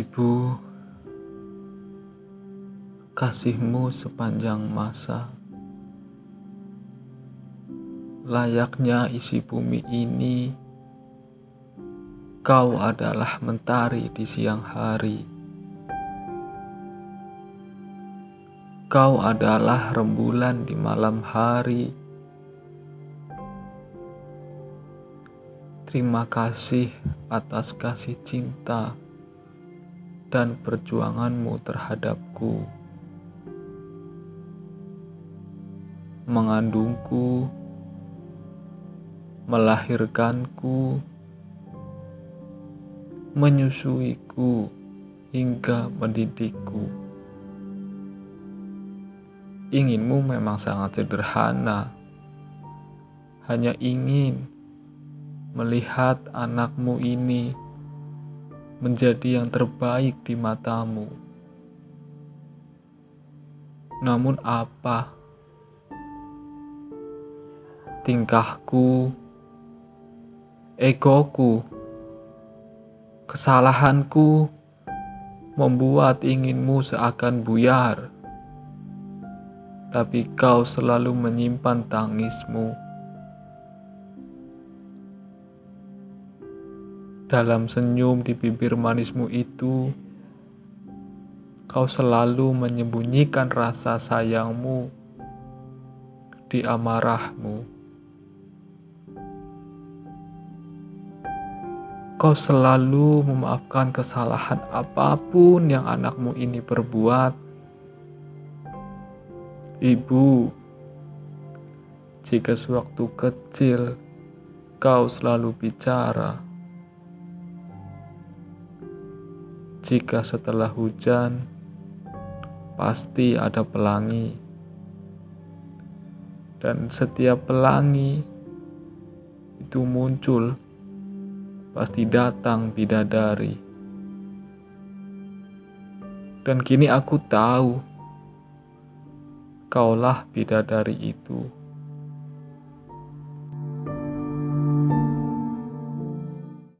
Ibu, kasihmu sepanjang masa, layaknya isi bumi ini, kau adalah mentari di siang hari. Kau adalah rembulan di malam hari. Terima kasih atas kasih cinta dan perjuanganmu terhadapku. Mengandungku, melahirkanku, menyusuiku, hingga mendidikku. Inginmu memang sangat sederhana, hanya ingin melihat anakmu ini menjadi yang terbaik di matamu. Namun, apa tingkahku, egoku, kesalahanku membuat inginmu seakan buyar, tapi kau selalu menyimpan tangismu. Dalam senyum di bibir manismu itu, kau selalu menyembunyikan rasa sayangmu di amarahmu. Kau selalu memaafkan kesalahan apa pun yang anakmu ini perbuat. Ibu, jika sewaktu kecil kau selalu bicara, jika setelah hujan pasti ada pelangi, dan setiap pelangi itu muncul pasti datang bidadari. Dan kini aku tahu, kaulah bidadari itu.